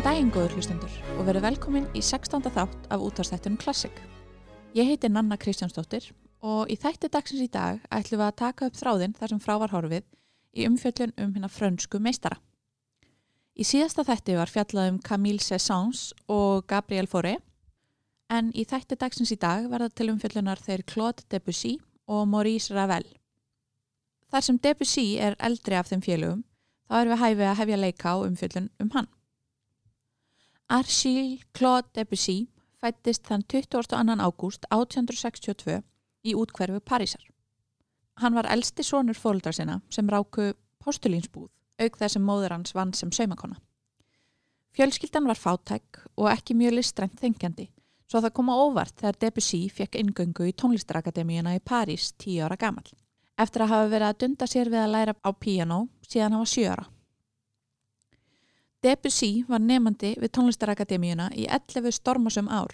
Góðan daginn góður hlustundur og verið velkomin í 16. þátt af útvarstættunum Klassik. Ég heiti Nanna Kristjánsdóttir og í þætti dagsins í dag ætlum við að taka upp þráðinn þar sem frá var horfið í umfjöllun um hérna frönsku meistara. Í síðasta þætti var fjallað um Camille Saint-Saëns og Gabriel Fauré en í þætti dagsins í dag verða til umfjöllunar þeir Claude Debussy og Maurice Ravel. Þar sem Debussy er eldri af þeim félögum þá erum við hæfið að hefja leika á umfjöllun um hann. Archil Claude Debussy fættist þann 22. ágúst 1862 í útkverfu Parísar. Hann var elsti sonur fólkdrar sinna sem ráku postulínsbúð, auk þess sem móður hans vann sem saumakona. Fjölskyldan var fátæk og ekki mjög listrænt þengjandi, svo það koma óvart þegar Debussy fekk ingöngu í tónlistarakademíuna í París tíu ára gamal, eftir að hafa verið að dunda sér við að læra á piano síðan hann var sjö ára. Debussy var nefandi við tónlistarakademíuna í 11 stormasum ár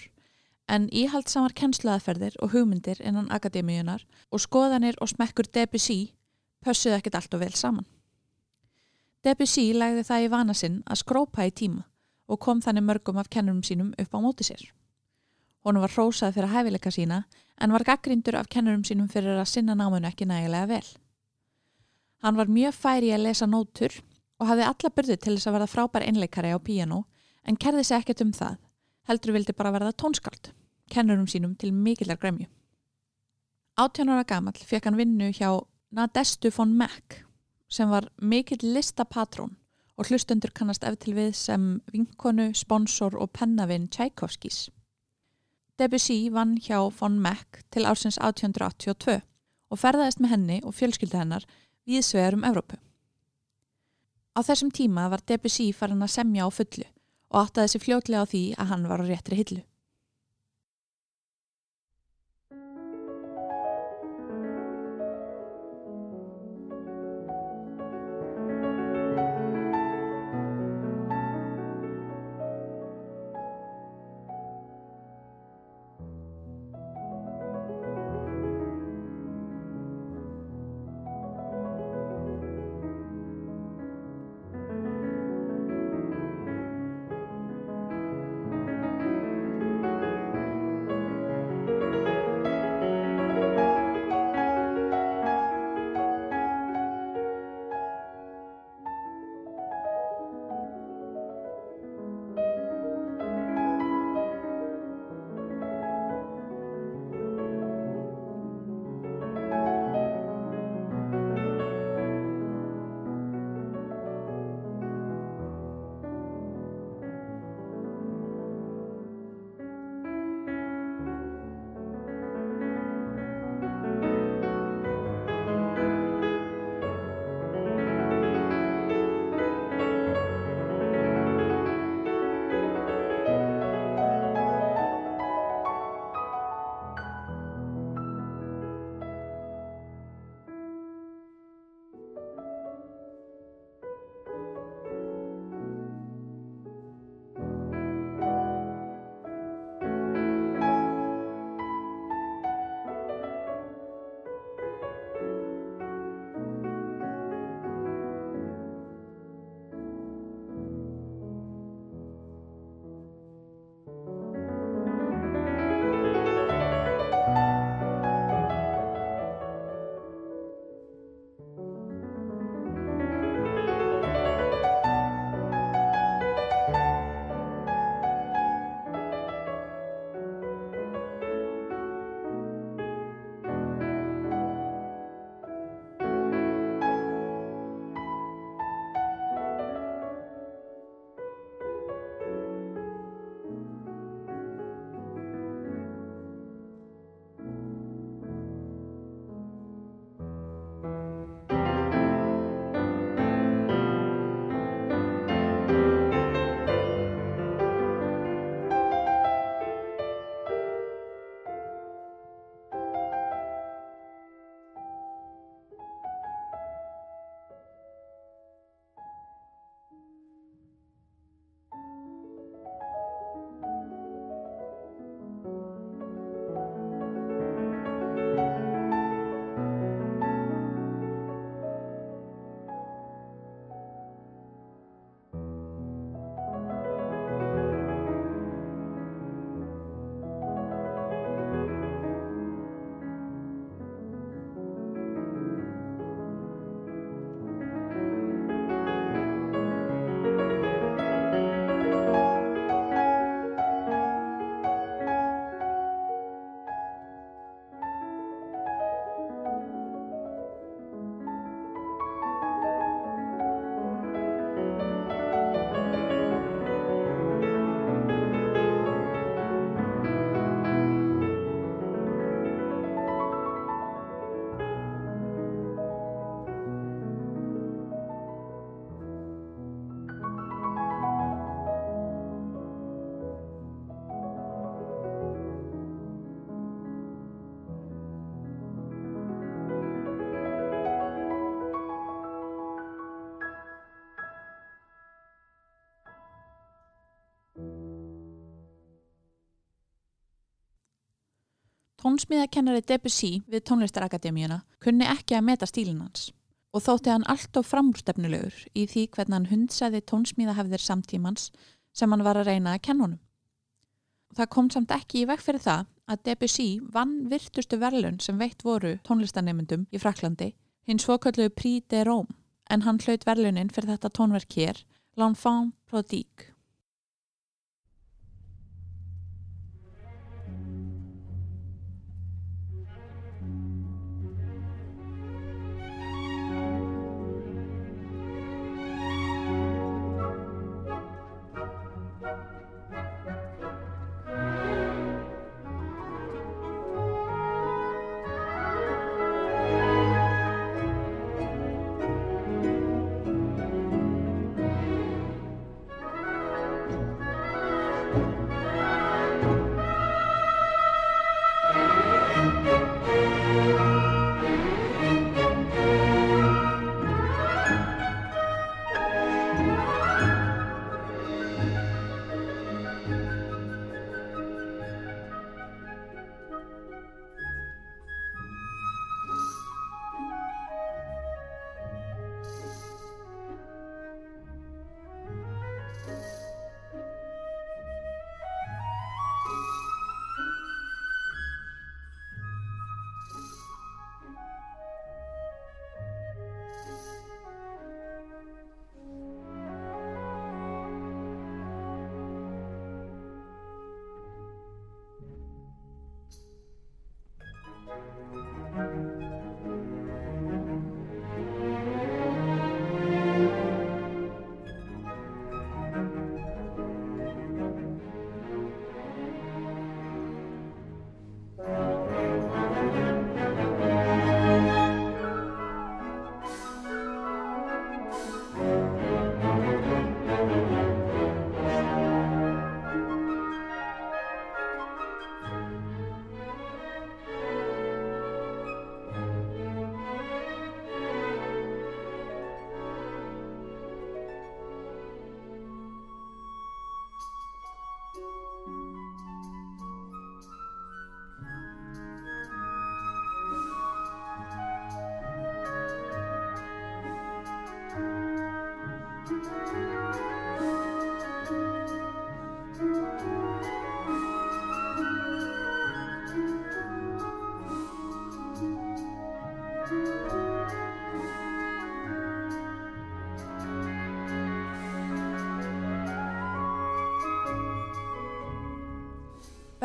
en íhaldsamar kennsluaðferðir og hugmyndir innan akademíunar og skoðanir og smekkur Debussy pössuði ekkert allt og vel saman. Debussy legði það í vana sinn að skrópa í tíma og kom þannig mörgum af kennurum sínum upp á móti sér. Hún var hrósað fyrir hæfileika sína en var gaggrindur af kennurum sínum fyrir að sinna námanu ekki nægilega vel. Hann var mjög færi að lesa nótur og hafði alla byrðu til þess að verða frábær einleikari á piano en kerði sig ekkert um það, heldur vildi bara verða tónskald, kennurum sínum til mikillar gremju. 18 ára gamall fekk hann vinnu hjá Nadestu von Meck sem var mikill listapatrón og hlustundur kannast eftir við sem vinkonu, sponsor og pennavinn Tchaikovskis. Debussy vann hjá von Meck til ársins 1882 og ferðaðist með henni og fjölskylda hennar viðsvegar um Evrópu. Á þessum tíma var Debussy farin að semja á fullu og áttaði sig fljótlega á því að hann var á réttri hillu. Tónsmíðakennari Debussy við tónlistarakademíuna kunni ekki að meta stílinn hans og þótti hann allt of framúrstefnulegur í því hvernig hann hundsæði tónsmíðahefðir samtímans sem hann var að reyna að kenna honum. Það kom samt ekki í veg fyrir það að Debussy vann virtustu verlun sem veitt voru tónlistanemyndum í Fraklandi, hins svoköllu Prix de Rome, en hann hlaut verlunin fyrir þetta tónverk hér, L'Enfant Prodigue.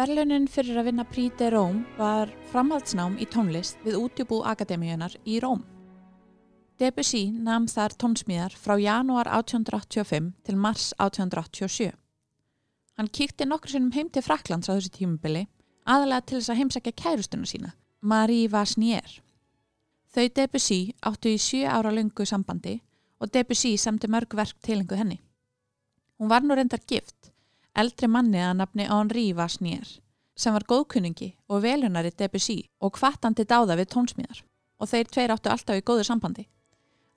Verlunin fyrir að vinna de Rome var framhaldsnám í tónlist við útjúbú Akademíunar í Róm. Debussy namn þar tónsmíðar frá janúar 1885 til mars 1887. Hann kíkti nokkur sinnum heim til Fraklands á þessu tímubili, aðalega til þess að heimsækja kærustuna sína, Marie Vasnier. Þau Debussy áttu í sjö ára lungu sambandi og Debussy samti mörg verk tilengu henni. Hún var nú reyndar gift eldri manni að nafni Henri Vasnier sem var góðkunningi og velunari Debussy og kvartandi dáða við tónsmíðar og þeir tveir áttu alltaf í góðu sambandi.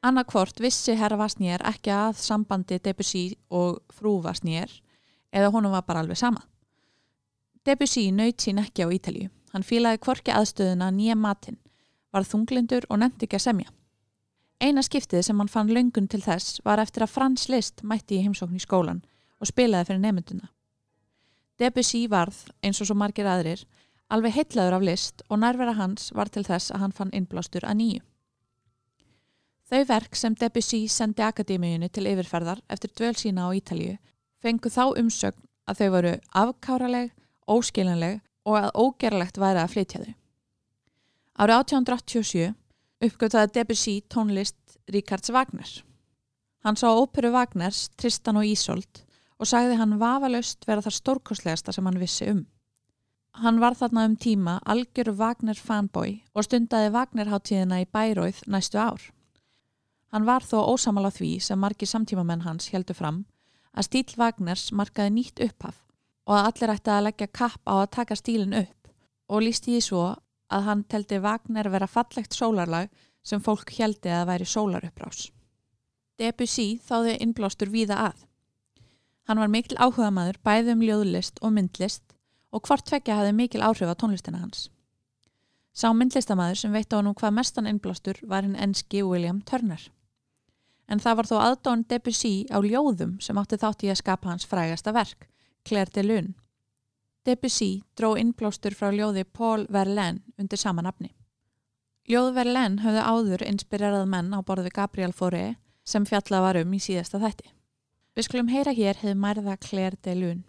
Annarkvort vissi herra Vasnier ekki að sambandi Debussy og frú Vasnier eða honum var bara alveg sama. Debussy nöyt sín ekki á Ítalju. Hann fílaði kvorki aðstöðuna nýja matinn, var þunglindur og nefndi ekki að semja. Eina skiptið sem hann fann löngun til þess var eftir að Frans List mætti í heimsókn í skólan og spilaði fyrir nefnduna. Debussy varð, eins og svo margir aðrir, alveg heitlaður af list og nærvera hans var til þess að hann fann innblástur að nýju. Þau verk sem Debussy sendi akademíunni til yfirferðar eftir dvöl sína á Ítalju fengu þá umsögn að þau voru afkáraleg, óskilinleg og að ógerlegt væri að flytja þau. Árið 1887 uppgöttaði Debussy tónlist Ríkards Wagner. Hann sá óperu Wagners Tristan og Ísolt og sagði hann vafalaust vera þar stórkoslegasta sem hann vissi um. Hann var þarna um tíma algjöru Wagner fanboy og stundaði Wagner-háttíðina í Bæróið næstu ár. Hann var þó ósamal á því sem margi samtímamenn hans heldur fram að stíl Wagners markaði nýtt upphaf og að allir ætti að leggja kapp á að taka stílin upp og lísti því svo að hann teldi Wagner vera fallegt sólarlag sem fólk heldi að væri sólarupprás. Debussy þáði innblástur víða að. Hann var mikil áhuga maður bæði um ljóðlist og myndlist og hvort tvekja hafði mikil áhrif á tónlistina hans. Sá myndlistamæður sem veit á hann um hvað mestan innblástur var hinn enski William Turner. En það var þó aðdón Debussy á ljóðum sem átti þátt í að skapa hans frægasta verk, Claire de Lune. Debussy dró innblástur frá ljóði Paul Verlaine undir sama nafni. Ljóð Verlaine höfðu áður inspirerað menn á borðu Gabriel Fauré sem fjallað var um í síðasta þætti. Við skulum heyra hér hefði mærða Claire de Lune.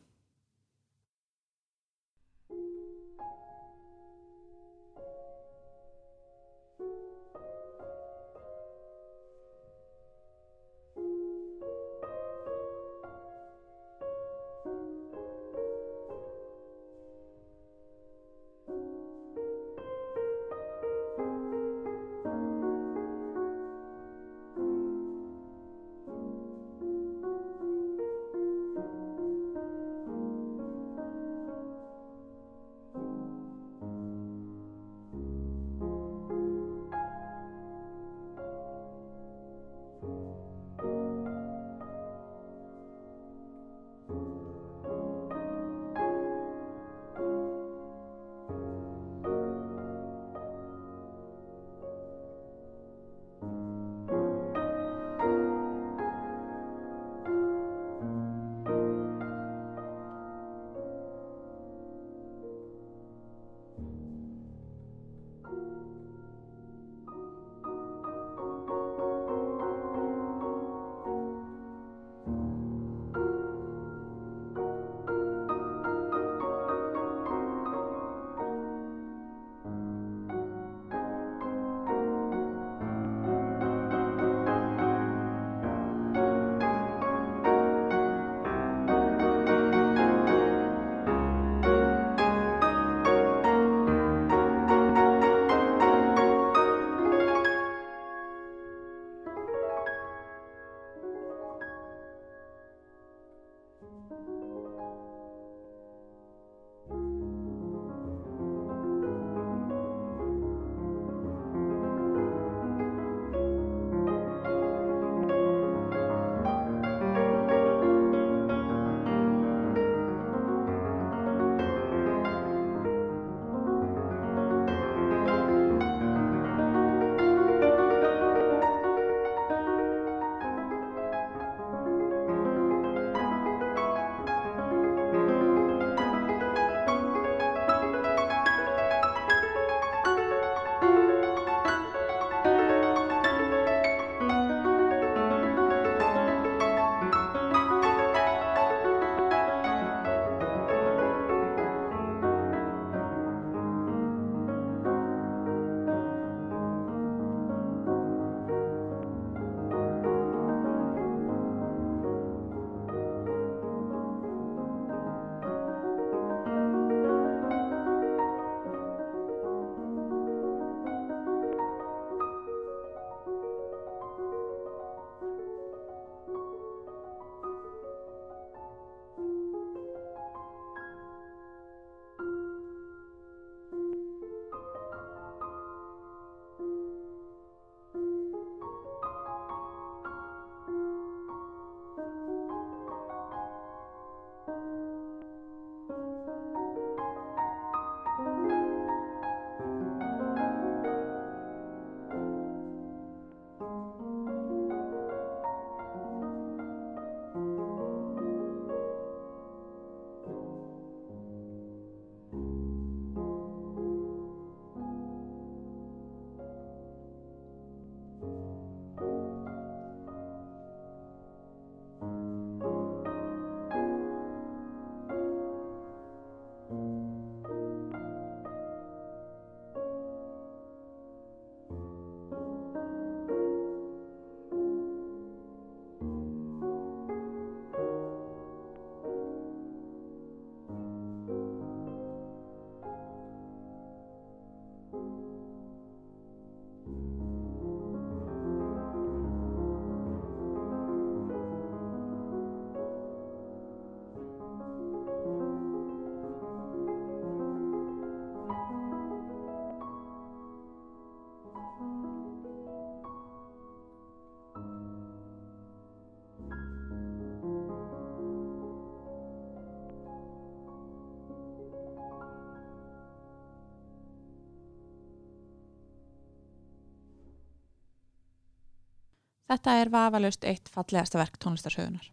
Þetta er vafalaust eitt fallegasta verk tónlistarsögunar.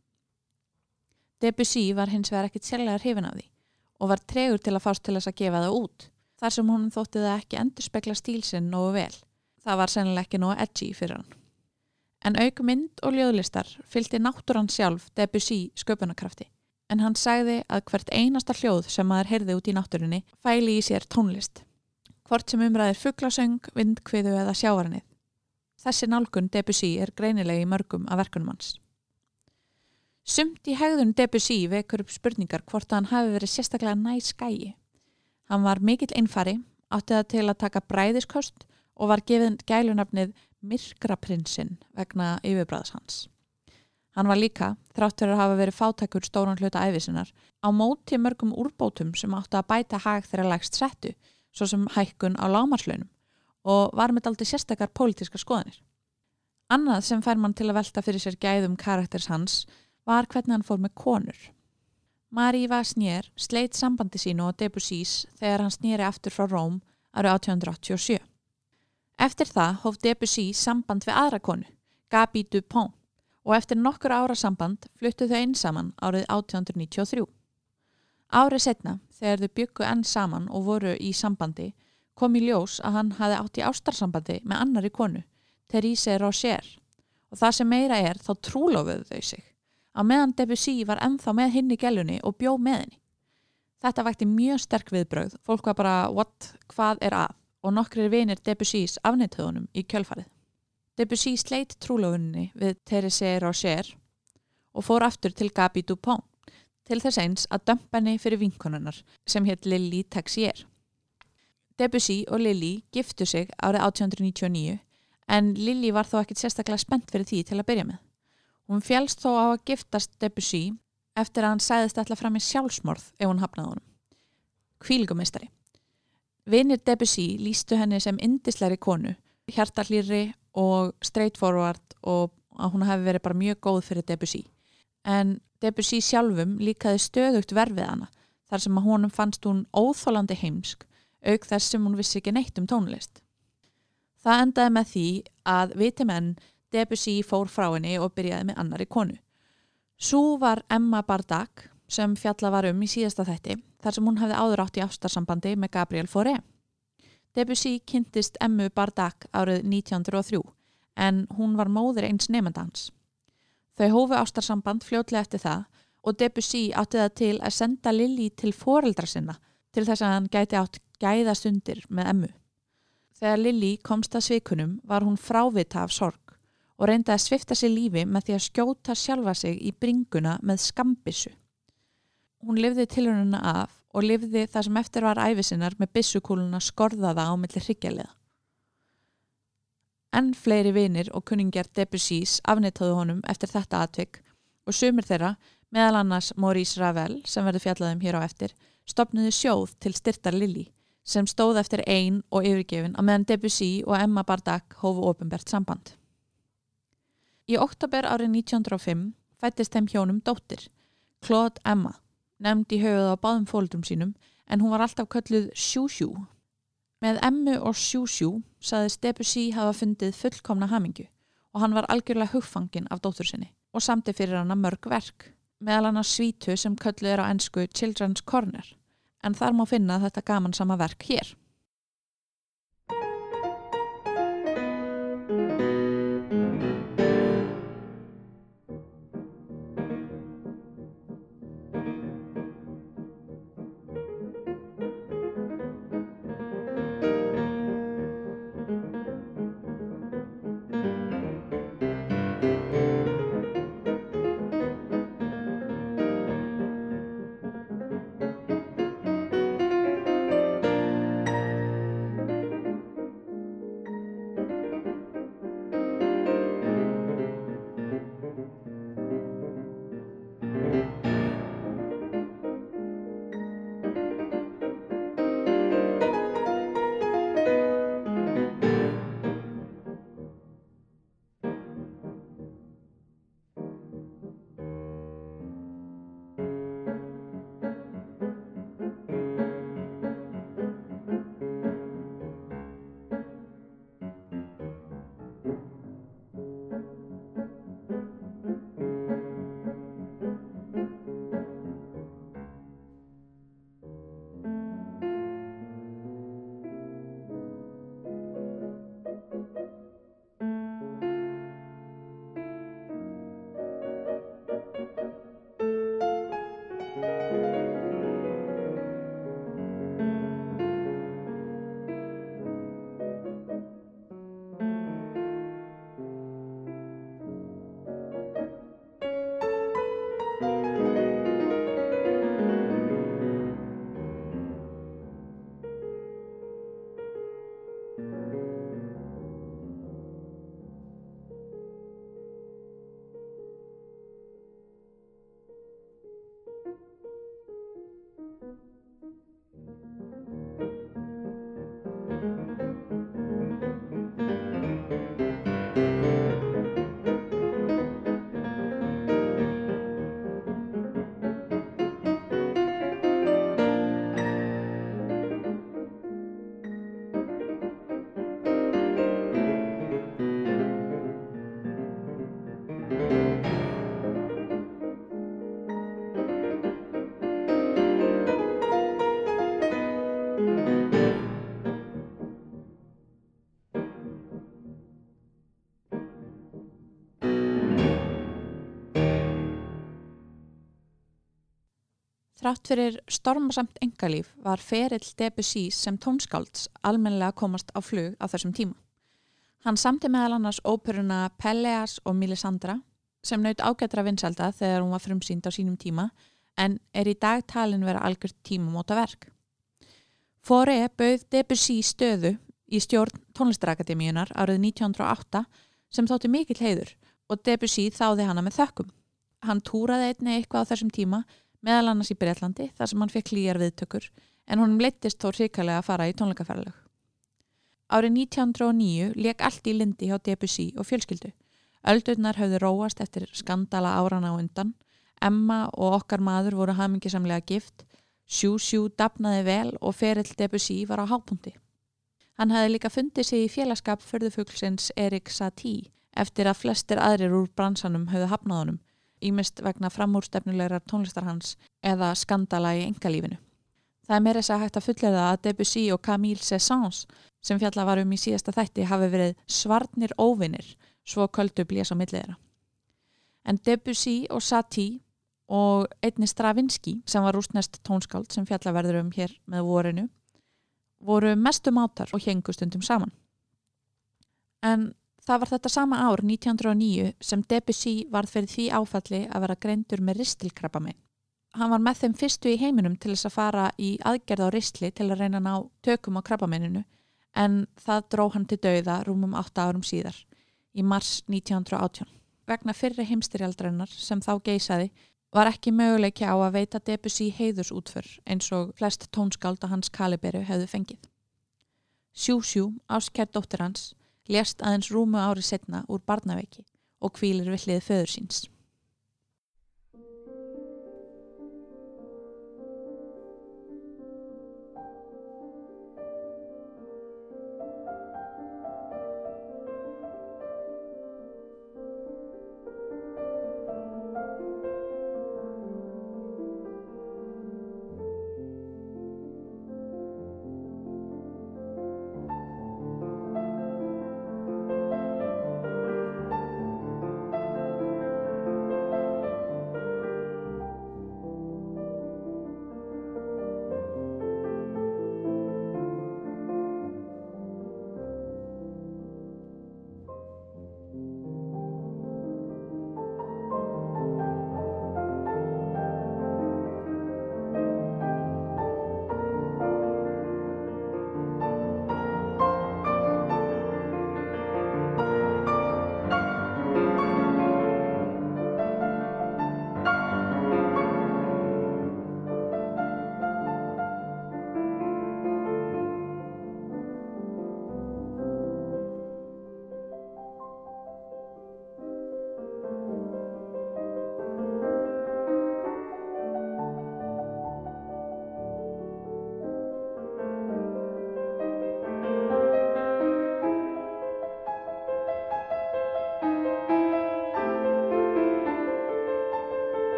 Debussy var hins vegar ekkit sérlega hrifin af því og var tregur til að fást til þess að gefa það út, þar sem hún þótti það ekki endur spekla stílsinn nógu vel. Það var sennilega ekki nógu edgy fyrir hann. En auk mynd og ljóðlistar fylgdi náttúrann sjálf Debussy sköpunarkrafti, en hann sagði að hvert einasta hljóð sem maður heyrði út í náttúrunni fæli í sér tónlist. Hvort sem umræðir fugglasöng, vindkviðu eða sjávarnið. Þessi nálgun Debussy er greinilegi í mörgum af verkunum hans. Sumt í hegðun Debussy vekur upp spurningar hvort hann hafi verið sérstaklega næ skægi. Hann var mikill einfari, átti það til að taka bræðiskost og var gefið gælunafnið Myrkraprinsinn vegna yfirbræðs hans. Hann var líka, þrátt fyrir að hafa verið fátækur stóran hluta æfisinnar, á móti mörgum úrbótum sem átti að bæta hag þeirra lægst settu, svo sem hækkun á lámarslaunum og var með aldrei sérstakar pólitíska skoðanir. Annað sem fær mann til að velta fyrir sér gæðum karakters hans var hvernig hann fór með konur. Marie Vasnier sleitt sambandi sínu á Debussys þegar hann snýri aftur frá Róm árið 1887. Eftir það hóf Debussy samband við aðra konu, Gabi Dupont, og eftir nokkur ára samband fluttu þau einn saman árið 1893. Árið setna, þegar þau byggu enn saman og voru í sambandi, kom í ljós að hann hafi átt í ástarsambandi með annari konu, Therese Rocher, og það sem meira er þá trúlofuðu þau sig að meðan Debussy var ennþá með hinn í gælunni og bjó með henni. Þetta vækti mjög sterk viðbröð, fólk var bara what, hvað er að og nokkrir vinir Debussys afnittöðunum í kjölfarið. Debussy sleitt trúlofunni við Therese Rocher og fór aftur til Gabi Dupont til þess eins að dömpa henni fyrir vinkonunnar sem hétt Lili Texier. Debussy og Lili giftu sig árið 1899 en Lili var þó ekkit sérstaklega spennt fyrir því til að byrja með. Hún fjálst þó á að giftast Debussy eftir að hann sæðist alltaf fram í sjálfsmorð ef hún hafnaði honum. Kvílgumistari. Vinir Debussy lístu henni sem indisleiri konu, hjartallýri og straightforward og að hún hafi verið bara mjög góð fyrir Debussy. En Debussy sjálfum líkaði stöðugt verfið hana þar sem að honum fannst hún óþólandi heimsk auk þess sem hún vissi ekki neitt um tónlist. Það endaði með því að vitimenn Debussy fór frá henni og byrjaði með annari konu. Sú var Emma Bardak sem fjalla var um í síðasta þætti þar sem hún hafði áður átt í ástarsambandi með Gabriel Fauré. Debussy kynntist Emmu Bardak árið 1903 en hún var móður eins nefndans. Þau hófu ástarsamband fljótlega eftir það og Debussy átti það til að senda Lili til foreldra sinna til þess að hann gæti átt gæðastundir með Emmu. Þegar Lili komst að svikunum var hún frávita af sorg og reyndi að svifta sér lífi með því að skjóta sjálfa sig í bringuna með skambissu. Hún lifði tilhörnuna af og lifði það sem eftir var æfisinnar með bissukúluna skorðaða á milli hryggjarlega. Enn fleiri vinir og kunningjar Debussys afnittáðu honum eftir þetta atvik og sumir þeirra, meðal annars Maurice Ravel sem verður fjallaðum hér á eftir, stopnuði sjóð til styrtar Lili sem stóð eftir einn og yfirgefin að meðan Debussy og Emma Bardak hófu ofinbært samband. Í oktober árið 1905 fættist þeim hjónum dóttir, Claude Emma, nefnd í höfuð á báðum fólkdrum sínum en hún var alltaf kölluð Shushu. Með Emmu og Shushu saði Debussy hafa fundið fullkomna hamingu og hann var algjörlega hugfangin af dóttur sinni og samti fyrir hana mörg verk, meðal hana svítu sem kölluð er á ennsku Children's Corner, en þar má finna þetta gaman sama verk hér. Þrátt fyrir stormasamt engalíf var ferill Debussy sem tónskálds almenlega komast á flug á þessum tíma. Hann samti meðal annars óperuna Pelleas og Melisandra sem naut ágættra vinselda þegar hún var frumsýnd á sínum tíma en er í dag talin vera algjört tímamóta verk. Fóri bauð Debussy stöðu í stjórn tónlistarakademíunar árið 1908 sem þótti mikill heiður og Debussy þáði hana með þökkum. Hann túraði einni eitthvað á þessum tíma meðal annars í Breitlandi þar sem hann fekk líjar viðtökur en honum leittist þó ríkalega að fara í tónleikaferðalög. Árið 1909 leik allt í lindi hjá Debussy og fjölskyldu. Öldurnar höfðu róast eftir skandala árana á undan Emma og okkar maður voru hamingisamlega gift, Sjú Sjú dapnaði vel og ferill Debussy var á hápundi. Hann hefði líka fundið sig í félagskap förðufuglsins Erik Satie eftir að flestir aðrir úr bransanum höfðu hafnað honum, ímist vegna framúrstefnulegar tónlistar hans eða skandala í engalífinu. Það er meira þess að hægt að fullera að Debussy og Camille Saint-Saëns sem fjalla var um í síðasta þætti hafi verið svarnir óvinnir svo köldu blés á milliðra. En Debussy og Satie og einni Stravinski sem var rústnest tónskáld sem fjallaverður um hér með vorinu voru mestu mátar og hengu stundum saman. En það var þetta sama ár 1909 sem Debussy varð fyrir því áfalli að vera greindur með ristilkrabba meginn. Hann var með þeim fyrstu í heiminum til þess að fara í aðgerð á ristli til að reyna að ná tökum á krabbamenninu en það dró hann til dauða rúmum 8 árum síðar í mars 1918. Vegna fyrri heimstyrjaldrennar sem þá geysaði var ekki möguleiki á að veita Debussy heiðursútför eins og flest tónskáld og hans kaliberu hefðu fengið. Sjúsjú, áskjær dóttir hans, lést aðeins rúmu ári setna úr barnaveiki og kvílir við hlið föður síns.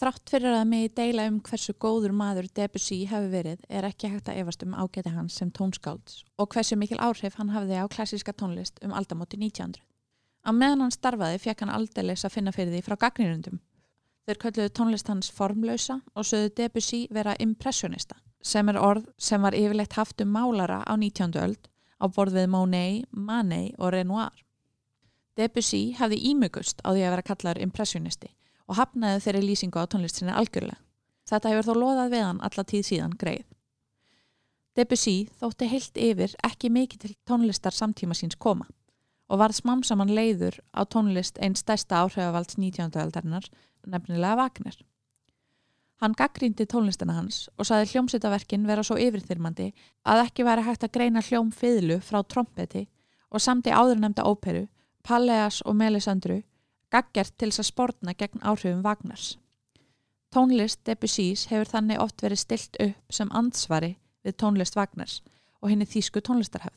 Þrátt fyrir að megi deila um hversu góður maður Debussy hefur verið er ekki hægt að efast um ágæti hans sem tónskálds og hversu mikil áhrif hann hafði á klassíska tónlist um aldamóti 1900. Á meðan hann starfaði fekk hann aldeilis að finna fyrir því frá gagnirundum. Þeir kölluðu tónlist hans formlausa og sögðu Debussy vera impressionista sem er orð sem var yfirleitt haft um málara á 19. öld á borð við Monet, Manet og Renoir. Debussy hafði ímugust á því að vera kallaður impressionisti og hafnaði þeirri lýsingu á tónlist sinni algjörlega. Þetta hefur þó loðað við hann alla tíð síðan greið. Debussy þótti heilt yfir ekki mikið til tónlistar samtíma síns koma og varð smamsaman leiður á tónlist einn stærsta áhrifavalds 19. aldarinnar, nefnilega Wagner. Hann gaggrindi tónlistina hans og saði hljómsitaverkin vera svo yfirþyrmandi að ekki væri hægt að greina hljómfiðlu frá trompeti og samti áðurnemda óperu, Palleas og Melisandru gaggjart til þess að spórna gegn áhrifum Vagnars. Tónlist Debussys hefur þannig oft verið stilt upp sem ansvari við tónlist Vagnars og henni þýsku tónlistarhefð.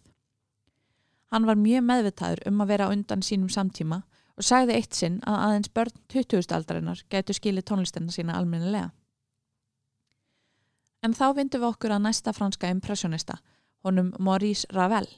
Hann var mjög meðvitaður um að vera undan sínum samtíma og sagði eitt sinn að aðeins börn 20. aldarinnar getur skilið tónlistina sína almennilega. En þá vindum við okkur að næsta franska impressionista, honum Maurice Ravel.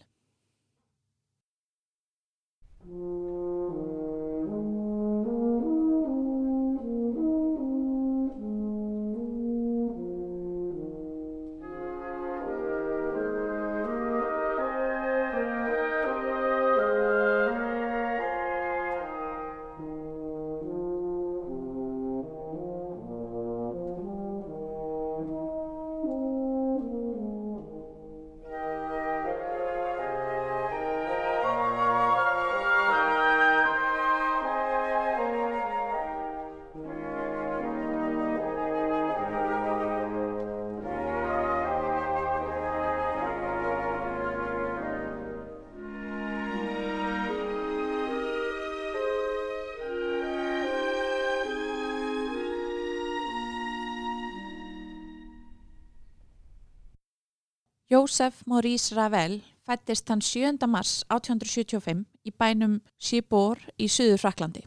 Jósef Maurice Ravel fættist hann 7. mars 1875 í bænum Sibor í Suður Fraklandi,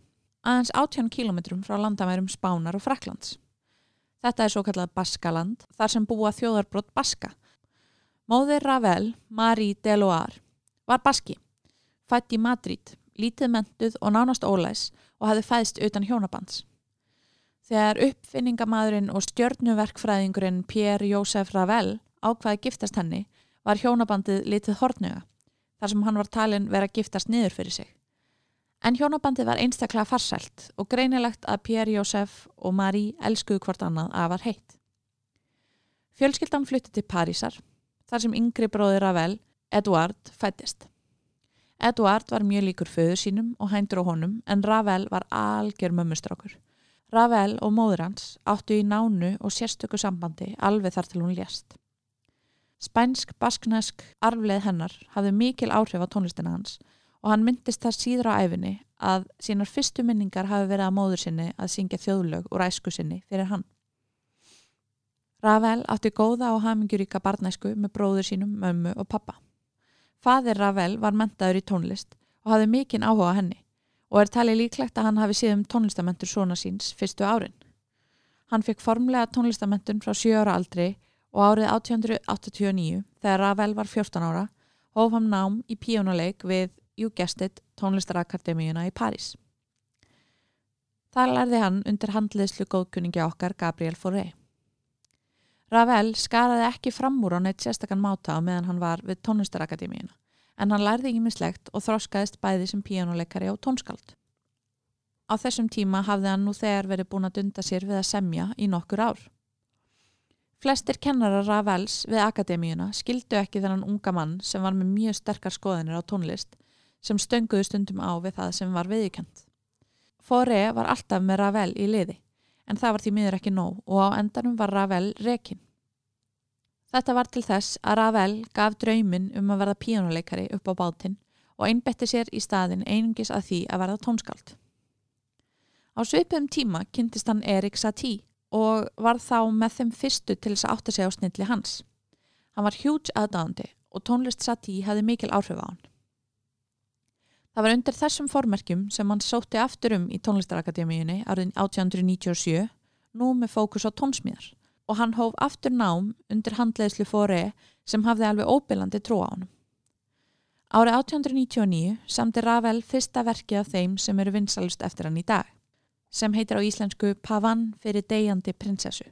aðeins 18 km frá landamærum Spánar og Fraklands. Þetta er svo kallað Baskaland, þar sem búa þjóðarbrott Baska. Móðir Ravel, Marie Deloire, var Baski, fætt í Madrid, lítið mentuð og nánast ólæs og hafði fæðst utan hjónabands. Þegar uppfinningamadurinn og stjörnuverkfræðingurinn Pierre Joseph Ravel ákvaði giftast henni var hjónabandið litið hortnuga þar sem hann var talin vera giftast niður fyrir sig. En hjónabandið var einstaklega farsælt og greinilegt að Pierre Joseph og Marie elskuðu hvort annað að var heitt. Fjölskyldan flytti til Parísar þar sem yngri bróðir Ravel, Eduard, fættist. Eduard var mjög líkur föður sínum og hændur á honum en Ravel var algjör mömmustrákur. Ravel og móður hans áttu í nánu og sérstöku sambandi alveg þar til hún lést. Spænsk, basknesk, arfleð hennar hafði mikil áhrif á tónlistina hans og hann myndist þar síður á æfinni að sínar fyrstu minningar hafi verið að móður sinni að syngja þjóðlög úr æsku sinni fyrir hann. Ravel átti góða og haminguríka barnæsku með bróður sínum, mömmu og pappa. Fadir Ravel var mentaður í tónlist og hafði mikinn áhuga henni og er talið líklegt að hann hafi síðum tónlistamentur svona síns fyrstu árin. Hann fekk formlega tónlistamentun frá 7 ára aldri og árið 1889 þegar Ravel var 14 ára hóf hann nám í píjónuleik við Júgestit tónlistarakademíuna í París. Þar lærði hann undir handliðslu góðkunningi okkar Gabriel Fauré. Ravel skaraði ekki fram úr á neitt sérstakann máta á meðan hann var við tónlistarakademíuna en hann lærði ekki mislegt og þróskaðist bæði sem píjónuleikari og tónskald. Á þessum tíma hafði hann nú þegar verið búin að dunda sér við að semja í nokkur ár. Flestir kennarar Ravels við akademíuna skildu ekki þennan unga mann sem var með mjög sterkar skoðanir á tónlist sem stönguðu stundum á við það sem var viðkjönd. Fóre var alltaf með Ravel í liði en það var því miður ekki nóg og á endanum var Ravel rekin. Þetta var til þess að Ravel gaf drauminn um að verða píjónuleikari upp á bátinn og einbetti sér í staðin einungis að því að verða tónskald. Á svipum tíma kynntist hann Erik Satie og var þá með þeim fyrstu til þess að átta sig á snilli hans. Hann var hjúts aðdáðandi og tónlist Satie hefði mikil áhrif á hann. Það var undir þessum formerkjum sem hann sótti aftur um í tónlistarakademíunni árið 1897 nú með fókus á tónsmíðar og hann hóf aftur nám undir handleðslu fóri sem hafði alveg óbillandi trú á hann. Árið 1899 samti Ravel fyrsta verkið af þeim sem eru vinsalust eftir hann í dag, sem heitir á íslensku Pavan fyrir degjandi prinsessu.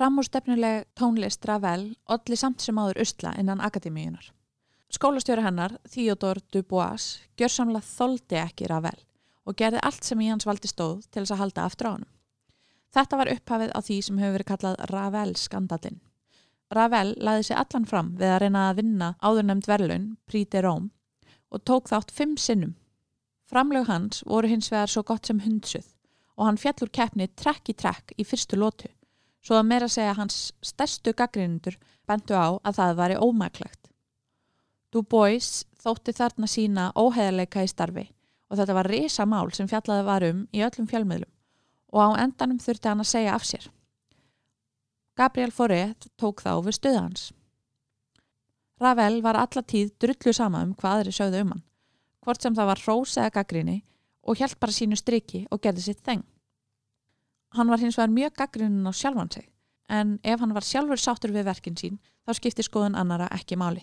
Framúrstefnuleg tónlist Ravel olli samt sem áður usla innan akademíunar. Skólastjóri hennar, Theodore Dubois, gjör samla þóldi ekki Ravel og gerði allt sem í hans valdi stóð til þess að halda aftur á hann. Þetta var upphafið á því sem hefur verið kallað Ravel-skandalinn. Ravel laði sig allan fram við að reyna að vinna áðurnemd verðlun, de Rome, og tók þátt fimm sinnum. Framlög hans voru hins vegar svo gott sem hundsuð og hann fjallur keppni trekk í trekk í fyrstu lótu, svo að meira segja hans stærstu gaggrinundur bentu á að það væri ómæklegt. Du Bois þótti þarna sína óheðarleika í starfi og þetta var risa mál sem fjallaði varum í öllum fjölmiðlum og á endanum þurfti hann að segja af sér. Gabriel Forret tók þá við stöðans. Ravel var alla tíð drullu sama um hvað aðri sögðu um hann, hvort sem það var hrós eða gaggrinni og hjælt bara sínu striki og gerði sitt þeng. Hann var hins vegar mjög gaggrinin á sjálfan sig, en ef hann var sjálfur sáttur við verkin sín, þá skipti skoðun annara ekki máli.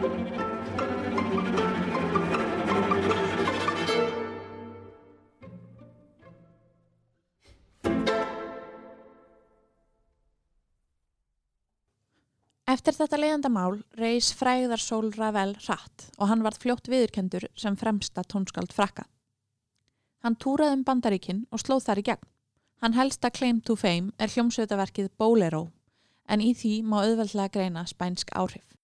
Eftir þetta leiðandamál reys fræðarsól Ravel hratt og hann varð fljótt viðurkendur sem fremsta tónskáld frakka. Hann túraði um bandaríkinn og slóð þar í gegn. Hann helsta claim to fame er hljómsveitaverkið Bolero en í því má auðveldlega greina spænsk áhrif.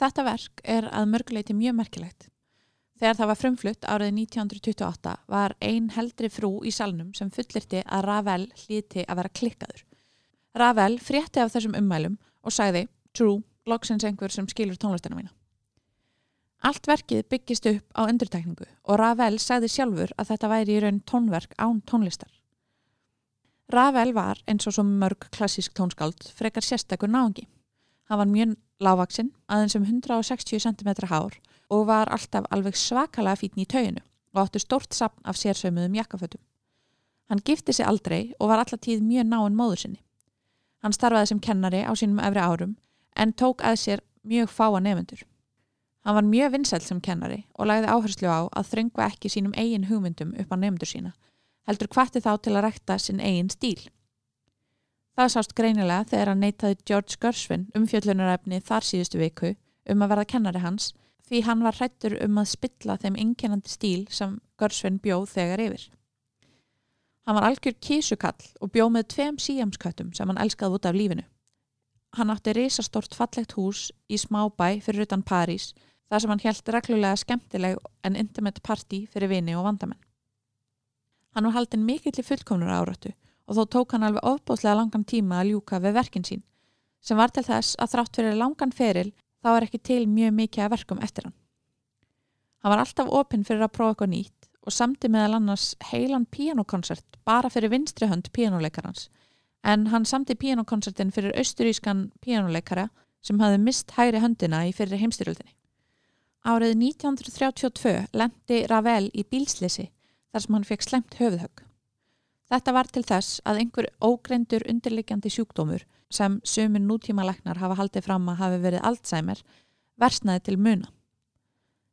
Þetta verk er að mörguleiti mjög merkilegt. Þegar það var frumflutt árið 1928 var ein heldri frú í salnum sem fullirti að Ravel hlíti að vera klikkaður. Ravel frétti af þessum ummælum og sagði, true, loksins einhver sem skilur tónlistina mína. Allt verkið byggist upp á endurtekningu og Ravel sagði sjálfur að þetta væri í raun tónverk án tónlistar. Ravel var, eins og svo mörg klassísk tónskáld, frekar sérstakur náðungi. Hann var mjög lágvaksinn, aðeins um 160 cm hár og var alltaf alveg svakalega fítni í tauginu og áttu stórt sapn af sérsauðmuðum jakkafötum. Hann gifti sig aldrei og var allatíð mjög náinn móður sinni. Hann starfaði sem kennari á sínum efri árum en tók að sér mjög fáa nefnendur. Hann var mjög vinsælt sem kennari og lagði áherslu á að þröngva ekki sínum eigin hugmyndum upp á nefndur sína, heldur hvati þá til að rekta sinn eigin stíl. Það sást greinilega þegar hann neytaði George Gershwin um fjöllunarefni þar síðustu viku um að verða kennari hans því hann var hrættur um að spilla þeim einkennandi stíl sem Gershwin bjóð þegar yfir. Hann var algjör kísukall og bjóð með tveim síjamsköttum sem hann elskaði út af lífinu. Hann átti risastort fallegt hús í smábæ fyrir utan París þar sem hann held reglulega skemmtileg en intimate party fyrir vini og vandamenn. Hann var haldinn mikill í fullkomnur áratu og þó tók hann alveg ofbóðslega langan tíma að ljúka við verkin sín sem var til þess að þrátt fyrir langan feril þá er ekki til mjög mikið að verkum eftir hann. Hann var alltaf opinn fyrir að prófa eitthvað nýtt og samti meðal annars heilan píanokonsert bara fyrir vinstri hönd píanoleikarans en hann samti píanokonsertin fyrir austurískan píanoleikara sem hafði mist hægri höndina í fyrir heimstyrjöldinni. Árið 1932 lendi Ravel í bílslisi þar sem hann fekk slemt höfuðhögg. Þetta var til þess að einhver ógreindur undirliggjandi sjúkdómur sem sömur nútíma leknar hafa haldið fram að hafi verið Alzheimer versnaði til muna.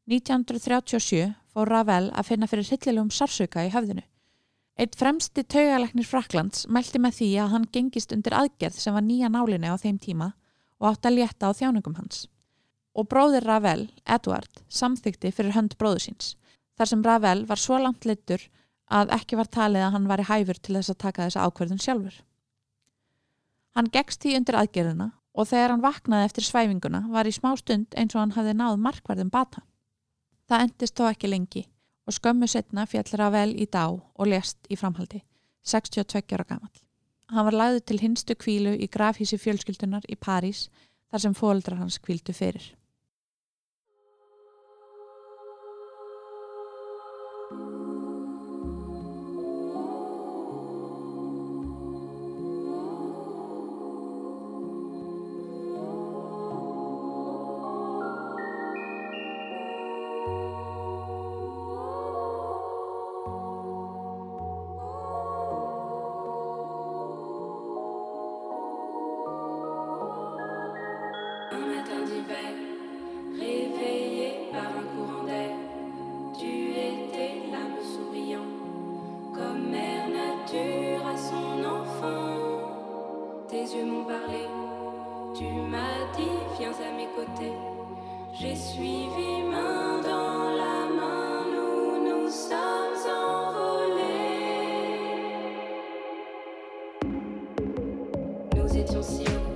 1937 fór Ravel að finna fyrir hillilegum sársöka í höfðinu. Eitt fremsti taugaleknir Fraklands mælti með því að hann gengist undir aðgerð sem var nýja nálinni á þeim tíma og átt að létta á þjáningum hans og bróðir Ravel, Edward, samþykti fyrir hönd bróðu síns, þar sem Ravel var svo langt leittur að ekki var talið að hann var í hæfur til þess að taka þessa ákverðin sjálfur. Hann gegst því undir aðgerðina og þegar hann vaknaði eftir svæfinguna var í smá stund eins og hann hafði náð markverðin bata. Það endist þó ekki lengi og skömmu setna fjall Ravel í dá og lest í framhaldi, 62 ára gammal. Hann var lagður til hinstu kvílu í grafhísi fjölskyldunar í París þar sem fóldrar hans kvíldu fyrir. étions si.